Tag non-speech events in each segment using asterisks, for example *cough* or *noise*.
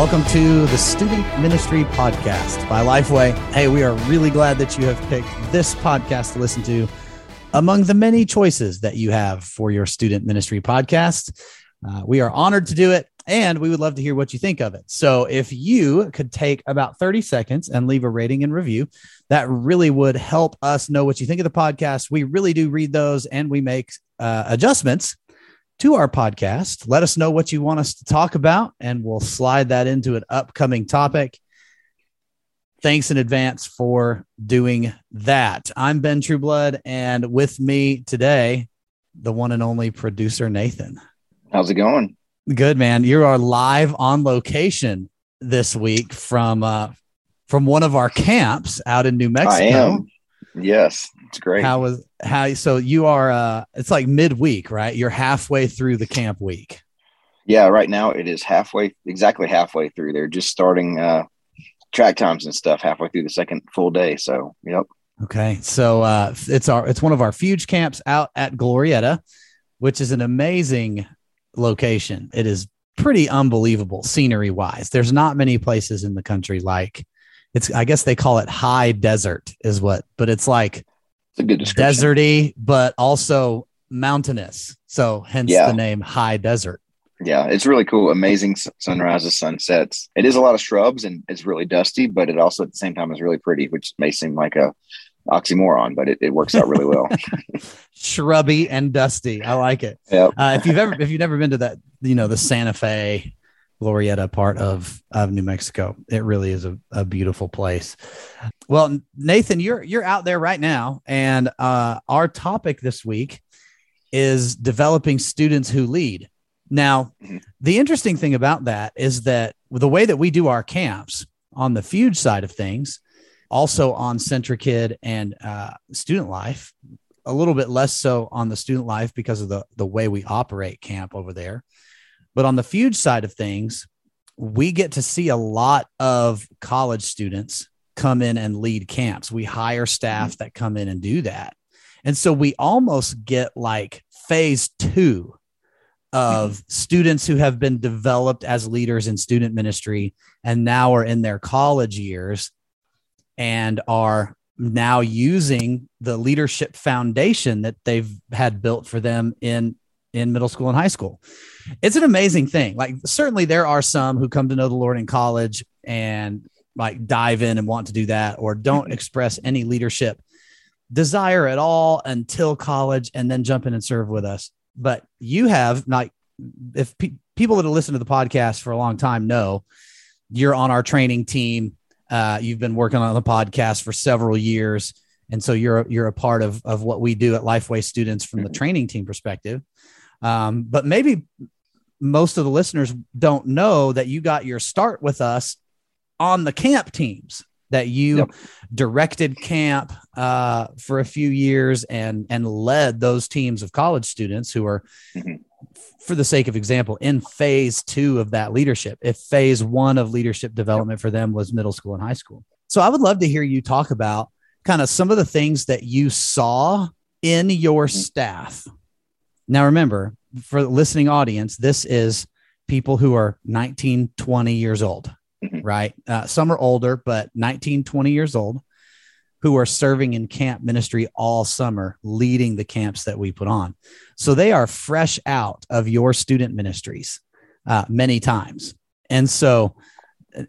Welcome to the Student Ministry Podcast by Lifeway. Hey, we are really glad that you have picked this podcast to listen to among the many choices that you have for your student ministry podcast. Uh, we are honored to do it and we would love to hear what you think of it. So, if you could take about 30 seconds and leave a rating and review, that really would help us know what you think of the podcast. We really do read those and we make uh, adjustments to our podcast. Let us know what you want us to talk about, and we'll slide that into an upcoming topic. Thanks in advance for doing that. I'm Ben Trueblood, and with me today, the one and only producer Nathan. How's it going? Good, man. You are live on location this week from uh, from one of our camps out in New Mexico. I am. Yes, it's great. How was how? So you are. uh It's like midweek, right? You're halfway through the camp week. Yeah, right now it is halfway, exactly halfway through. They're just starting uh track times and stuff halfway through the second full day. So, yep. Okay, so uh it's our it's one of our fuge camps out at Glorieta, which is an amazing location. It is pretty unbelievable scenery wise. There's not many places in the country like it's I guess they call it high desert is what, but it's like it's a good deserty, but also mountainous. So hence yeah. the name high desert. Yeah, it's really cool. Amazing sunrises, sunsets. It is a lot of shrubs and it's really dusty, but it also at the same time is really pretty, which may seem like a oxymoron, but it, it works out really well. *laughs* *laughs* Shrubby and dusty. I like it. Yep. Uh, if you've ever if you've never been to that, you know, the Santa Fe Glorieta part of of New Mexico. It really is a, a beautiful place. Well, Nathan, you're you're out there right now, and uh, our topic this week is developing students who lead. Now, the interesting thing about that is that the way that we do our camps on the Fuge side of things, also on CentriKid and uh, student life, a little bit less so on the student life because of the the way we operate camp over there but on the Fuge side of things, we get to see a lot of college students come in and lead camps. We hire staff that come in and do that. And so we almost get like phase two of *laughs* students who have been developed as leaders in student ministry and now are in their college years and are now using the leadership foundation that they've had built for them in in middle school and high school. It's an amazing thing. Like certainly there are some who come to know the Lord in college and like dive in and want to do that or don't mm-hmm. express any leadership desire at all until college and then jump in and serve with us. But you have like if pe- people that have listened to the podcast for a long time know you're on our training team. Uh, you've been working on the podcast for several years. And so you're you're a part of of what we do at Lifeway students from the mm-hmm. training team perspective. Um, but maybe most of the listeners don't know that you got your start with us on the camp teams that you yep. directed camp uh, for a few years and and led those teams of college students who are mm-hmm. for the sake of example in phase two of that leadership if phase one of leadership development yep. for them was middle school and high school so i would love to hear you talk about kind of some of the things that you saw in your mm-hmm. staff now, remember, for the listening audience, this is people who are 19, 20 years old, mm-hmm. right? Uh, some are older, but 19, 20 years old who are serving in camp ministry all summer, leading the camps that we put on. So they are fresh out of your student ministries uh, many times. And so,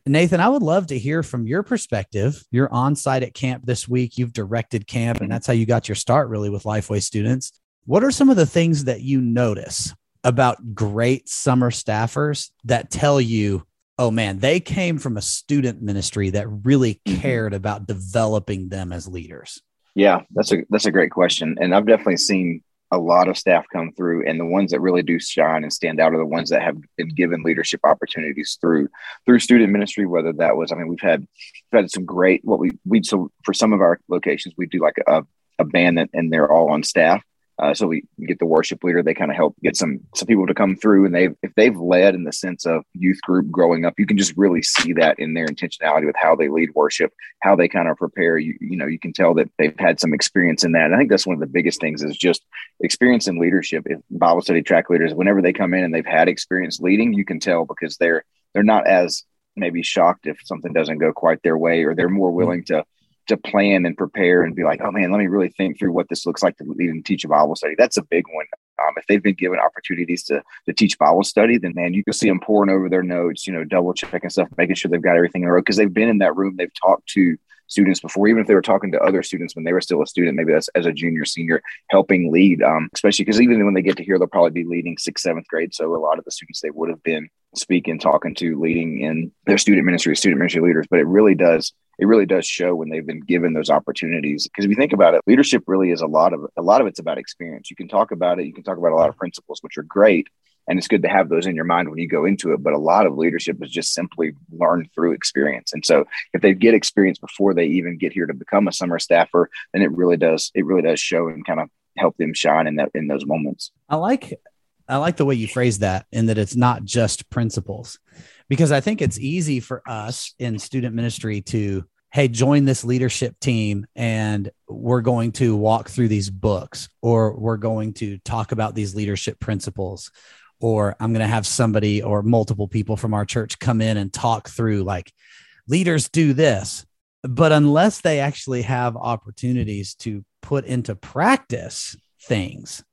Nathan, I would love to hear from your perspective. You're on site at camp this week. You've directed camp, and mm-hmm. that's how you got your start really with Lifeway students. What are some of the things that you notice about great summer staffers that tell you, oh man, they came from a student ministry that really *clears throat* mm-hmm. cared about developing them as leaders? Yeah, that's a that's a great question. And I've definitely seen a lot of staff come through and the ones that really do shine and stand out are the ones that have been given leadership opportunities through through student ministry whether that was i mean we've had we've had some great what we we so for some of our locations we do like a, a band that, and they're all on staff uh, so we get the worship leader. They kind of help get some some people to come through, and they if they've led in the sense of youth group growing up, you can just really see that in their intentionality with how they lead worship, how they kind of prepare. You you know you can tell that they've had some experience in that. And I think that's one of the biggest things is just experience in leadership. If Bible study track leaders, whenever they come in and they've had experience leading, you can tell because they're they're not as maybe shocked if something doesn't go quite their way, or they're more willing to to plan and prepare and be like, oh man, let me really think through what this looks like to and teach a Bible study. That's a big one. Um, if they've been given opportunities to to teach Bible study, then man, you can see them pouring over their notes, you know, double checking stuff, making sure they've got everything in a row because they've been in that room, they've talked to students before, even if they were talking to other students when they were still a student, maybe that's as a junior, senior, helping lead. Um, especially because even when they get to here, they'll probably be leading sixth, seventh grade. So a lot of the students they would have been speaking, talking to, leading in their student ministry, student ministry leaders. But it really does it really does show when they've been given those opportunities. Because if you think about it leadership really is a lot of a lot of it's about experience. You can talk about it you can talk about a lot of principles which are great and it's good to have those in your mind when you go into it but a lot of leadership is just simply learned through experience. And so if they get experience before they even get here to become a summer staffer then it really does it really does show and kind of help them shine in that in those moments. I like i like the way you phrase that in that it's not just principles because I think it's easy for us in student ministry to, hey, join this leadership team and we're going to walk through these books or we're going to talk about these leadership principles or I'm going to have somebody or multiple people from our church come in and talk through like leaders do this. But unless they actually have opportunities to put into practice things,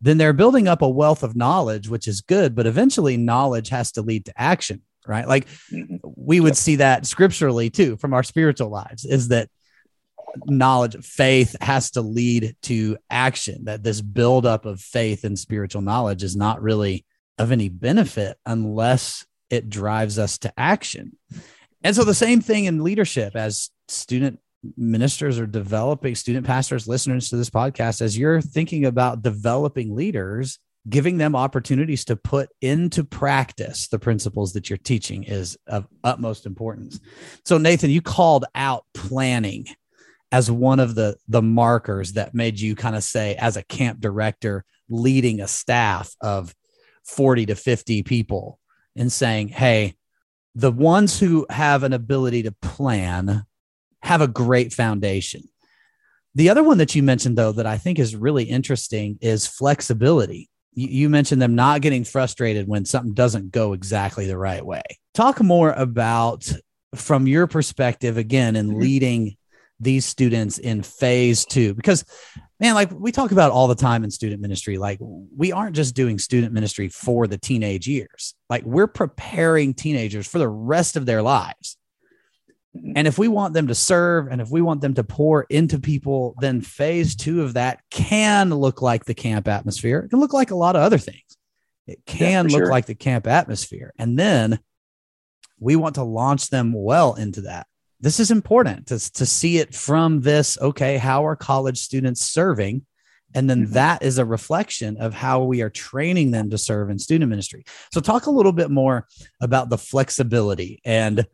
then they're building up a wealth of knowledge, which is good, but eventually knowledge has to lead to action, right? Like mm-hmm. we would see that scripturally too from our spiritual lives is that knowledge, faith has to lead to action, that this buildup of faith and spiritual knowledge is not really of any benefit unless it drives us to action. And so the same thing in leadership as student ministers or developing student pastors, listeners to this podcast, as you're thinking about developing leaders, giving them opportunities to put into practice the principles that you're teaching is of utmost importance. So, Nathan, you called out planning as one of the the markers that made you kind of say as a camp director leading a staff of 40 to 50 people and saying hey the ones who have an ability to plan have a great foundation. The other one that you mentioned, though, that I think is really interesting is flexibility. You, you mentioned them not getting frustrated when something doesn't go exactly the right way. Talk more about, from your perspective, again, in mm-hmm. leading these students in phase two, because man, like we talk about all the time in student ministry, like we aren't just doing student ministry for the teenage years, like we're preparing teenagers for the rest of their lives. And if we want them to serve and if we want them to pour into people, then phase two of that can look like the camp atmosphere. It can look like a lot of other things. It can yeah, look sure. like the camp atmosphere. And then we want to launch them well into that. This is important to, to see it from this okay, how are college students serving? And then mm-hmm. that is a reflection of how we are training them to serve in student ministry. So, talk a little bit more about the flexibility and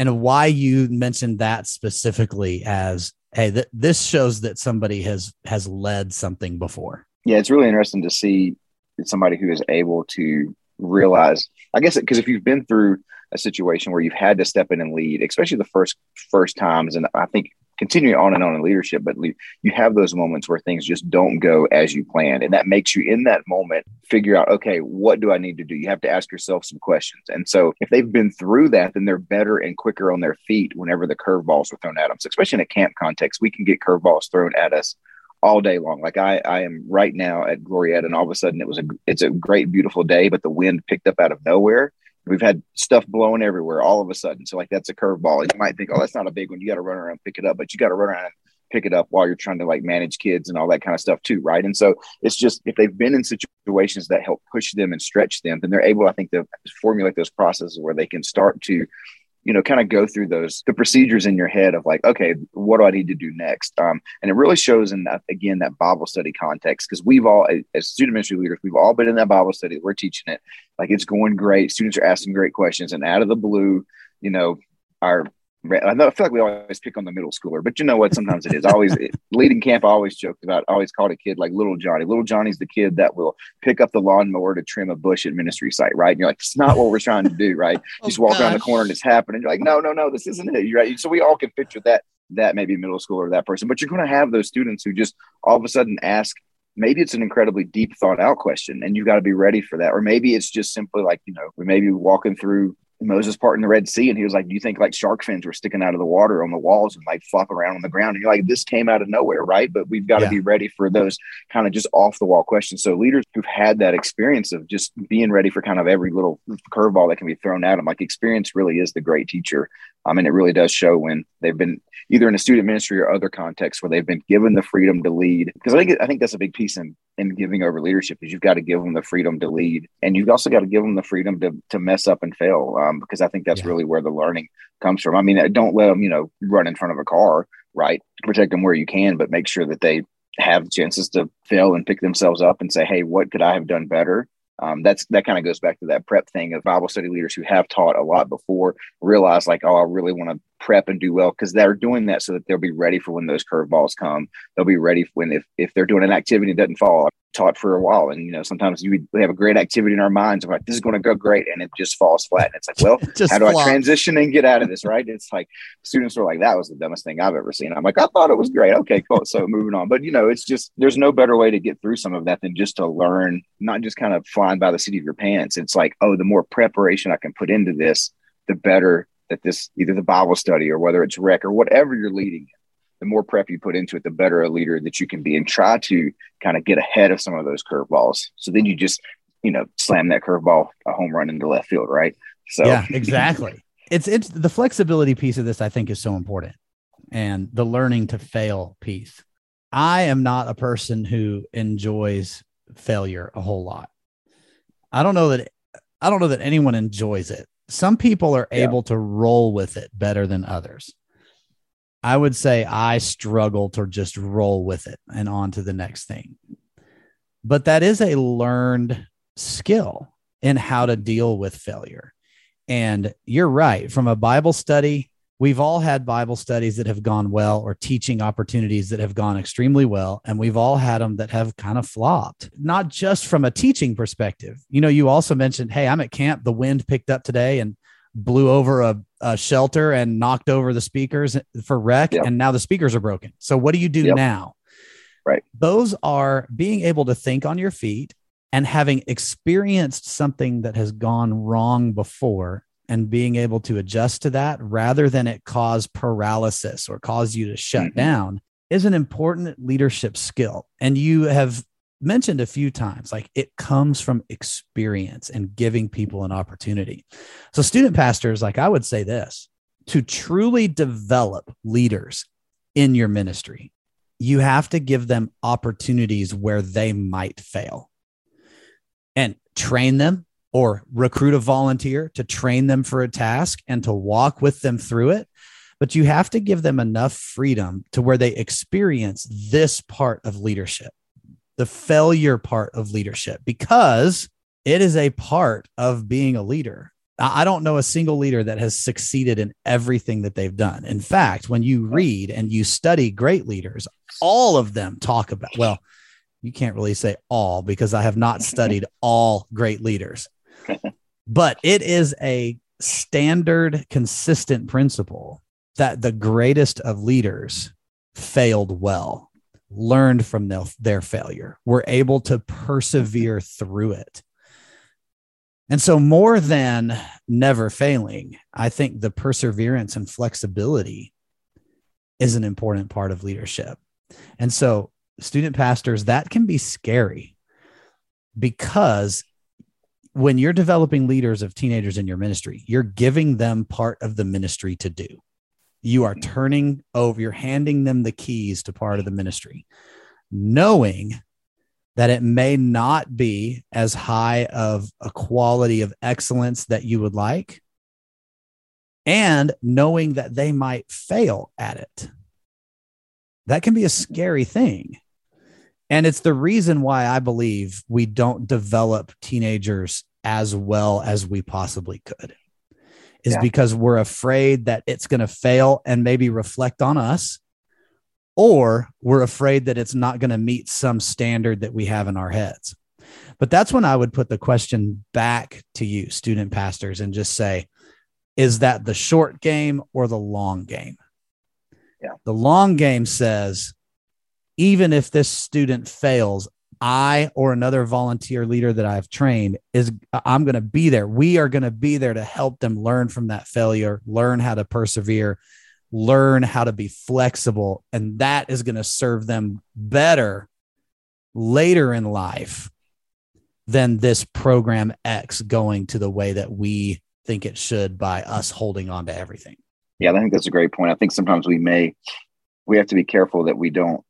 and why you mentioned that specifically as hey th- this shows that somebody has has led something before. Yeah it's really interesting to see somebody who is able to realize i guess it because if you've been through a situation where you've had to step in and lead especially the first first times and i think continuing on and on in leadership, but you have those moments where things just don't go as you planned. And that makes you in that moment figure out, okay, what do I need to do? You have to ask yourself some questions. And so if they've been through that, then they're better and quicker on their feet whenever the curveballs are thrown at them. So especially in a camp context, we can get curveballs thrown at us all day long. Like I, I am right now at Glorieta, and all of a sudden it was a, it's a great, beautiful day, but the wind picked up out of nowhere, We've had stuff blowing everywhere all of a sudden. So like that's a curveball. You might think, oh, that's not a big one. You got to run around and pick it up, but you got to run around and pick it up while you're trying to like manage kids and all that kind of stuff too, right? And so it's just if they've been in situations that help push them and stretch them, then they're able, I think, to formulate those processes where they can start to you know, kind of go through those the procedures in your head of like, okay, what do I need to do next? Um, and it really shows in that again that Bible study context because we've all as student ministry leaders, we've all been in that Bible study. We're teaching it like it's going great. Students are asking great questions, and out of the blue, you know, our I feel like we always pick on the middle schooler, but you know what? Sometimes it is. always *laughs* leading camp. I always joked about. I always called a kid like Little Johnny. Little Johnny's the kid that will pick up the lawnmower to trim a bush at ministry site, right? And you're like, it's not what we're trying to do, right? *laughs* oh, just walk gosh. around the corner and it's happening. You're like, no, no, no, this isn't it. You're right. So we all can picture that that maybe middle schooler or that person, but you're going to have those students who just all of a sudden ask. Maybe it's an incredibly deep thought out question, and you've got to be ready for that. Or maybe it's just simply like you know, we may be walking through Moses part in the Red Sea, and he was like, "Do you think like shark fins were sticking out of the water on the walls and like flopping around on the ground?" And you're like, "This came out of nowhere, right?" But we've got to yeah. be ready for those kind of just off the wall questions. So leaders who've had that experience of just being ready for kind of every little curveball that can be thrown at them, like experience really is the great teacher. I mean, it really does show when they've been either in a student ministry or other contexts where they've been given the freedom to lead. Because I think I think that's a big piece in in giving over leadership is you've got to give them the freedom to lead, and you've also got to give them the freedom to to mess up and fail. Um, because I think that's yeah. really where the learning comes from. I mean, don't let them you know run in front of a car, right? Protect them where you can, but make sure that they have chances to fail and pick themselves up and say, "Hey, what could I have done better?" um, that's that kind of goes back to that prep thing of Bible study leaders who have taught a lot before realize like, oh, I really want to prep and do well because they're doing that so that they'll be ready for when those curveballs come. They'll be ready when if if they're doing an activity that doesn't fall I've taught for a while. And, you know, sometimes you we have a great activity in our minds. I'm like, this is going to go great. And it just falls flat. And it's like, well, *laughs* how do I transition and get out of this? Right. It's like students are like, that was the dumbest thing I've ever seen. I'm like, I thought it was great. Okay, cool. So moving on. But, you know, it's just, there's no better way to get through some of that than just to learn, not just kind of flying by the seat of your pants. It's like, oh, the more preparation I can put into this, the better that this, either the Bible study or whether it's rec or whatever you're leading the more prep you put into it, the better a leader that you can be and try to kind of get ahead of some of those curveballs. So then you just, you know, slam that curveball a home run into left field, right? So yeah, exactly. it's it's the flexibility piece of this I think is so important and the learning to fail piece. I am not a person who enjoys failure a whole lot. I don't know that I don't know that anyone enjoys it. Some people are yeah. able to roll with it better than others. I would say I struggle to just roll with it and on to the next thing. But that is a learned skill in how to deal with failure. And you're right. From a Bible study, we've all had Bible studies that have gone well or teaching opportunities that have gone extremely well. And we've all had them that have kind of flopped, not just from a teaching perspective. You know, you also mentioned, hey, I'm at camp, the wind picked up today and blew over a, a shelter and knocked over the speakers for rec, yep. and now the speakers are broken. So what do you do yep. now? Right. Those are being able to think on your feet and having experienced something that has gone wrong before and being able to adjust to that rather than it cause paralysis or cause you to shut mm-hmm. down is an important leadership skill. And you have mentioned a few times like it comes from experience and giving people an opportunity so student pastors like i would say this to truly develop leaders in your ministry you have to give them opportunities where they might fail and train them or recruit a volunteer to train them for a task and to walk with them through it but you have to give them enough freedom to where they experience this part of leadership the failure part of leadership because it is a part of being a leader. I don't know a single leader that has succeeded in everything that they've done. In fact, when you read and you study great leaders, all of them talk about, well, you can't really say all because I have not *laughs* studied all great leaders, but it is a standard, consistent principle that the greatest of leaders failed well learned from their, their failure, were able to persevere through it. And so, more than never failing, I think the perseverance and flexibility is an important part of leadership. And so, student pastors, that can be scary because when you're developing leaders of teenagers in your ministry, you're giving them part of the ministry to do you are mm-hmm. turning over, you're handing them the keys to part of the ministry, knowing that it may not be as high of a quality of excellence that you would like, and knowing that they might fail at it. That can be a scary thing. And it's the reason why I believe we don't develop teenagers as well as we possibly could is yeah. because we're afraid that it's going to fail and maybe reflect on us, or we're afraid that it's not going to meet some standard that we have in our heads. But that's when I would put the question back to you, student pastors, and just say, is that the short game or the long game? Yeah. The long game says, even if this student fails, I or another volunteer leader that I've trained is I'm going to be there. We are going to be there to help them learn from that failure, learn how to persevere, learn how to be flexible. And that is going to serve them better later in life than this program X going to the way that we think it should by us holding on to everything. Yeah, I think that's a great point. I think sometimes we may we have to be careful that we don't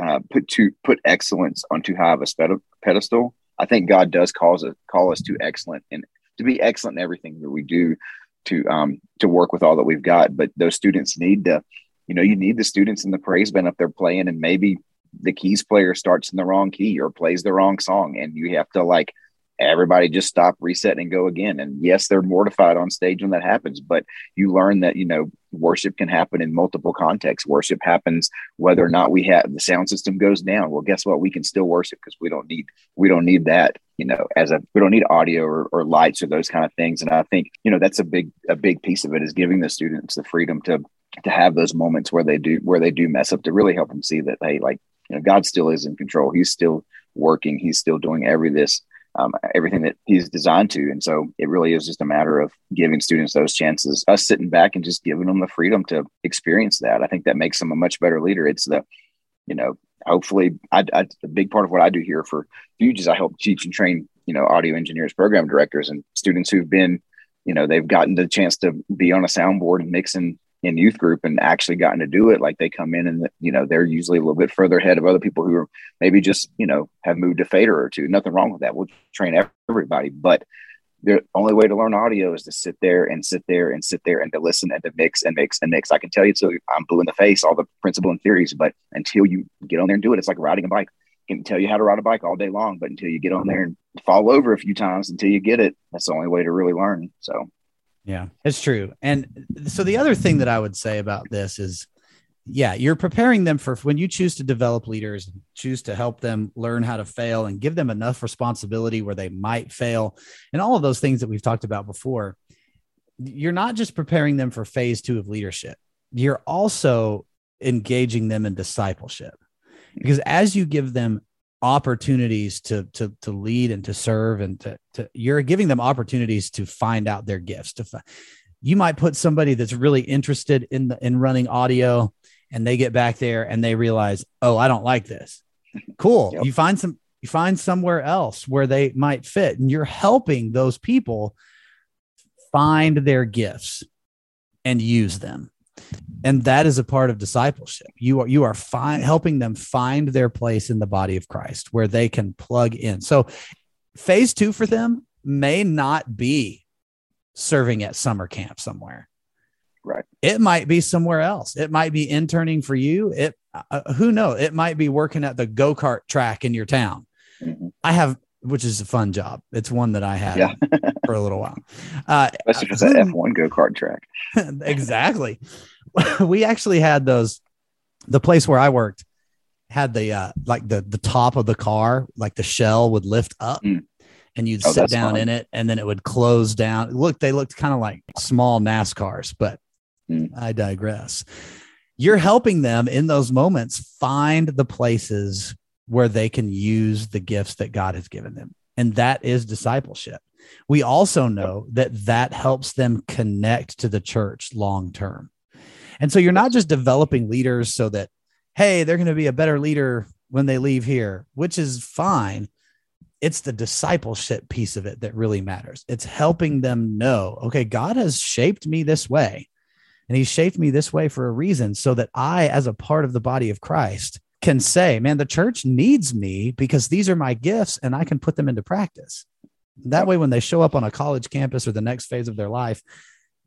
uh, put too put excellence on too high of a pedestal. I think God does cause it call us to excellent and to be excellent in everything that we do to um to work with all that we've got. But those students need to, you know, you need the students in the praise band up there playing, and maybe the keys player starts in the wrong key or plays the wrong song, and you have to like everybody just stop, reset, and go again. And yes, they're mortified on stage when that happens, but you learn that, you know, worship can happen in multiple contexts. Worship happens whether or not we have the sound system goes down. Well, guess what? We can still worship because we don't need, we don't need that, you know, as a, we don't need audio or, or lights or those kind of things. And I think, you know, that's a big, a big piece of it is giving the students the freedom to, to have those moments where they do, where they do mess up to really help them see that, hey, like, you know, God still is in control. He's still working. He's still doing every this um, everything that he's designed to. And so it really is just a matter of giving students those chances, us sitting back and just giving them the freedom to experience that. I think that makes them a much better leader. It's the, you know, hopefully I, I a big part of what I do here for Fuge is I help teach and train, you know, audio engineers, program directors and students who've been, you know, they've gotten the chance to be on a soundboard and mixing in youth group and actually gotten to do it like they come in and you know they're usually a little bit further ahead of other people who are maybe just you know have moved a fader or two. Nothing wrong with that. We'll train everybody. But the only way to learn audio is to sit there and sit there and sit there and to listen and to mix and mix and mix. I can tell you so i'm blue in the face all the principle and theories but until you get on there and do it it's like riding a bike. I can tell you how to ride a bike all day long but until you get on mm-hmm. there and fall over a few times until you get it that's the only way to really learn. So yeah, it's true. And so the other thing that I would say about this is, yeah, you're preparing them for when you choose to develop leaders, choose to help them learn how to fail and give them enough responsibility where they might fail, and all of those things that we've talked about before. You're not just preparing them for phase two of leadership, you're also engaging them in discipleship. Because as you give them opportunities to to to lead and to serve and to, to you're giving them opportunities to find out their gifts to find, you might put somebody that's really interested in the in running audio and they get back there and they realize oh i don't like this. Cool. Yep. you find some you find somewhere else where they might fit and you're helping those people find their gifts and use them and that is a part of discipleship you are you are fi- helping them find their place in the body of christ where they can plug in so phase two for them may not be serving at summer camp somewhere right it might be somewhere else it might be interning for you it uh, who knows it might be working at the go-kart track in your town mm-hmm. i have which is a fun job. It's one that I had yeah. for a little while. Uh, Especially for that F1 go kart track. *laughs* exactly. *laughs* we actually had those. The place where I worked had the uh, like the the top of the car, like the shell would lift up, mm. and you'd oh, sit down fun. in it, and then it would close down. Look, they looked kind of like small NASCARs, but mm. I digress. You're helping them in those moments find the places where they can use the gifts that God has given them, and that is discipleship. We also know that that helps them connect to the church long term. And so you're not just developing leaders so that, hey, they're going to be a better leader when they leave here, which is fine. It's the discipleship piece of it that really matters. It's helping them know, okay, God has shaped me this way, and He shaped me this way for a reason so that I, as a part of the body of Christ, can say, man, the church needs me because these are my gifts and I can put them into practice. That way, when they show up on a college campus or the next phase of their life,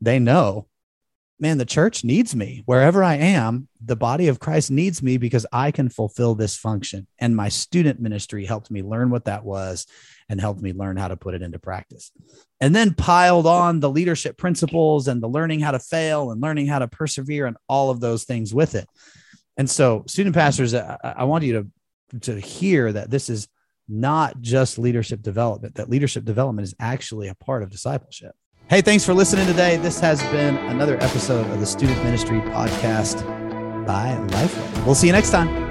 they know man, the church needs me wherever I am. The body of Christ needs me because I can fulfill this function. And my student ministry helped me learn what that was and helped me learn how to put it into practice. And then piled on the leadership principles and the learning how to fail and learning how to persevere and all of those things with it. And so, student pastors, I, I want you to, to hear that this is not just leadership development, that leadership development is actually a part of discipleship. Hey, thanks for listening today. This has been another episode of the Student Ministry Podcast by Lifeway. We'll see you next time.